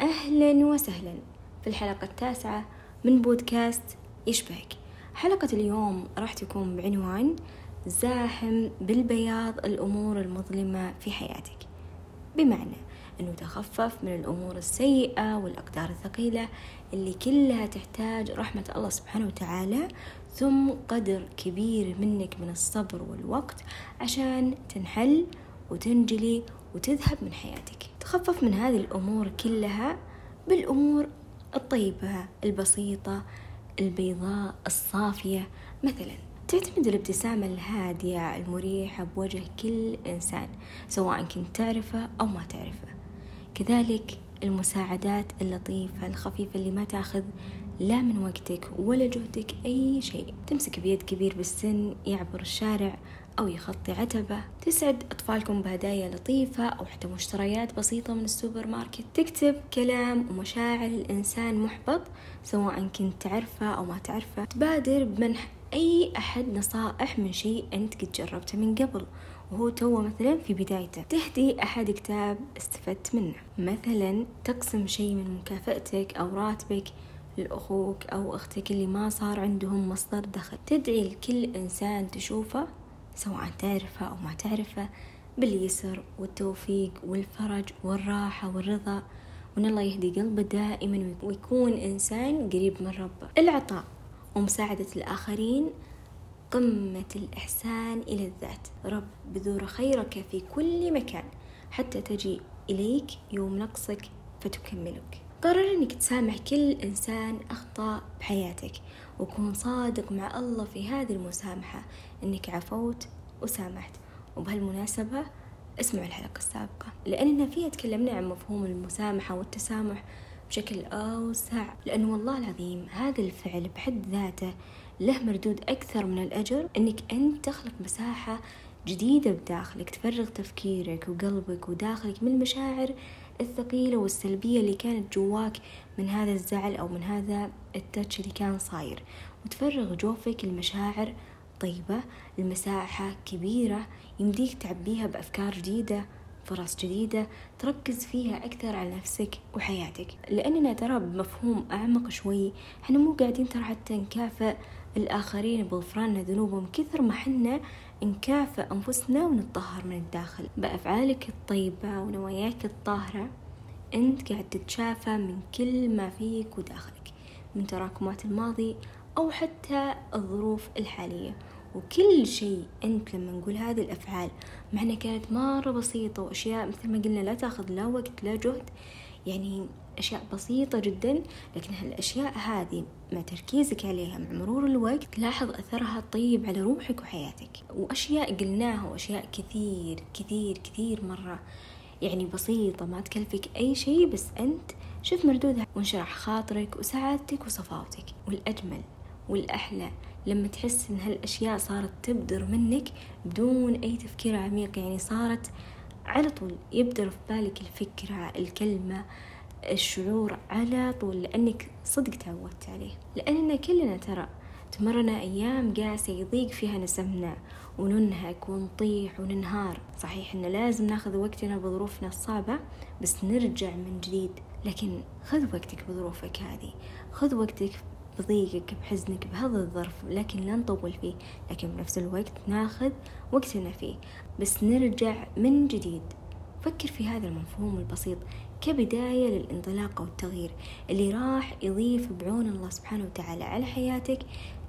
أهلا وسهلا. في الحلقة التاسعة من بودكاست يشبهك. حلقة اليوم راح تكون بعنوان زاحم بالبياض الأمور المظلمة في حياتك. بمعنى أنه تخفف من الأمور السيئة والأقدار الثقيلة اللي كلها تحتاج رحمة الله سبحانه وتعالى ثم قدر كبير منك من الصبر والوقت عشان تنحل وتنجلي وتذهب من حياتك. تخفف من هذه الأمور كلها بالأمور الطيبة البسيطة البيضاء الصافية. مثلا تعتمد الابتسامة الهادية المريحة بوجه كل إنسان سواء كنت تعرفه أو ما تعرفه. كذلك المساعدات اللطيفة الخفيفة اللي ما تأخذ لا من وقتك ولا جهدك أي شيء. تمسك بيد كبير بالسن يعبر الشارع أو يخطي عتبة. تسعد أطفالكم بهدايا لطيفة أو حتى مشتريات بسيطة من السوبر ماركت. تكتب كلام ومشاعر الإنسان محبط سواء كنت تعرفه أو ما تعرفه. تبادر بمنح أي أحد نصائح من شيء أنت قد جربته من قبل وهو تو مثلا في بدايته. تهدي أحد كتاب استفدت منه. مثلا تقسم شيء من مكافأتك أو راتبك لأخوك أو أختك اللي ما صار عندهم مصدر دخل. تدعي لكل إنسان تشوفه سواء تعرفه أو ما تعرفه باليسر والتوفيق والفرج والراحة والرضا وإن الله يهدي قلبه دائما ويكون إنسان قريب من ربه. العطاء ومساعدة الآخرين قمة الإحسان إلى الذات. رب بذور خيرك في كل مكان حتى تجي إليك يوم نقصك فتكملك. قرر إنك تسامح كل إنسان أخطأ بحياتك وكون صادق مع الله في هذه المسامحة. إنك عفوت وسامحت. وبهالمناسبة اسمعوا الحلقة السابقة. لأننا فيها تكلمنا عن مفهوم المسامحة والتسامح بشكل أوسع. لأنه والله العظيم هذا الفعل بحد ذاته له مردود أكثر من الأجر. إنك أنت تخلق مساحة جديدة بداخلك تفرغ تفكيرك وقلبك وداخلك من المشاعر الثقيلة والسلبية اللي كانت جواك من هذا الزعل أو من هذا التاتش اللي كان صاير. وتفرغ جوفك المشاعر طيبة المساحة كبيرة يمديك تعبيها بأفكار جديدة فرص جديدة تركز فيها أكثر على نفسك وحياتك. لأننا ترى بمفهوم أعمق شوي إحنا مو قاعدين ترى حتى نكافئ الآخرين بغفران ذنوبهم كثر ما حنا نكافئ أنفسنا ونتطهر من الداخل. بأفعالك الطيبة ونواياك الطاهرة أنت قاعد تتشافى من كل ما فيك وداخلك. من تراكمات الماضي أو حتى الظروف الحالية. وكل شيء أنت لما نقول هذه الأفعال مع كانت مرة بسيطة وأشياء مثل ما قلنا لا تاخذ لا وقت لا جهد يعني أشياء بسيطة جدا لكن هالأشياء هذه مع تركيزك عليها مع مرور الوقت تلاحظ أثرها الطيب على روحك وحياتك. وأشياء قلناها وأشياء كثير كثير كثير مرة. يعني بسيطة ما تكلفك أي شيء بس أنت شوف مردودها. وانشرح خاطرك وسعادتك وصفاوتك. والأجمل والأحلى لما تحس إن هالأشياء صارت تبدر منك بدون أي تفكير عميق يعني صارت على طول يبدر في بالك الفكرة الكلمة الشعور على طول لأنك صدق تعودت عليه. لأننا كلنا ترى تمرنا أيام قاسية يضيق فيها نسمنا وننهك ونطيح وننهار. صحيح إن لازم ناخذ وقتنا بظروفنا الصعبة بس نرجع من جديد. لكن خذ وقتك بظروفك هذه. خذ وقتك بضيقك بحزنك بهذا الظرف لكن لا نطول فيه لكن بنفس الوقت ناخذ وقتنا فيه. بس نرجع من جديد. فكر في هذا المفهوم البسيط كبداية للانطلاق والتغيير اللي راح يضيف بعون الله سبحانه وتعالى على حياتك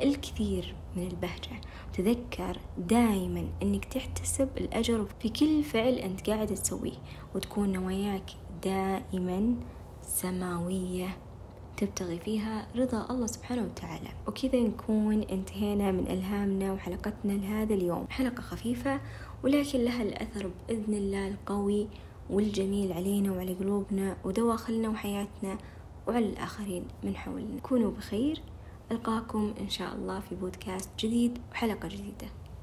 الكثير من البهجة. تذكر دائما أنك تحتسب الأجر في كل فعل أنت قاعد تسويه وتكون نواياك دائما سماوية. تبتغي فيها رضا الله سبحانه وتعالى. وكذا نكون انتهينا من ألهامنا وحلقتنا لهذا اليوم. حلقة خفيفة ولكن لها الأثر بإذن الله القوي والجميل علينا وعلى قلوبنا ودواخلنا وحياتنا وعلى الآخرين من حولنا. كونوا بخير. ألقاكم إن شاء الله في بودكاست جديد وحلقة جديدة.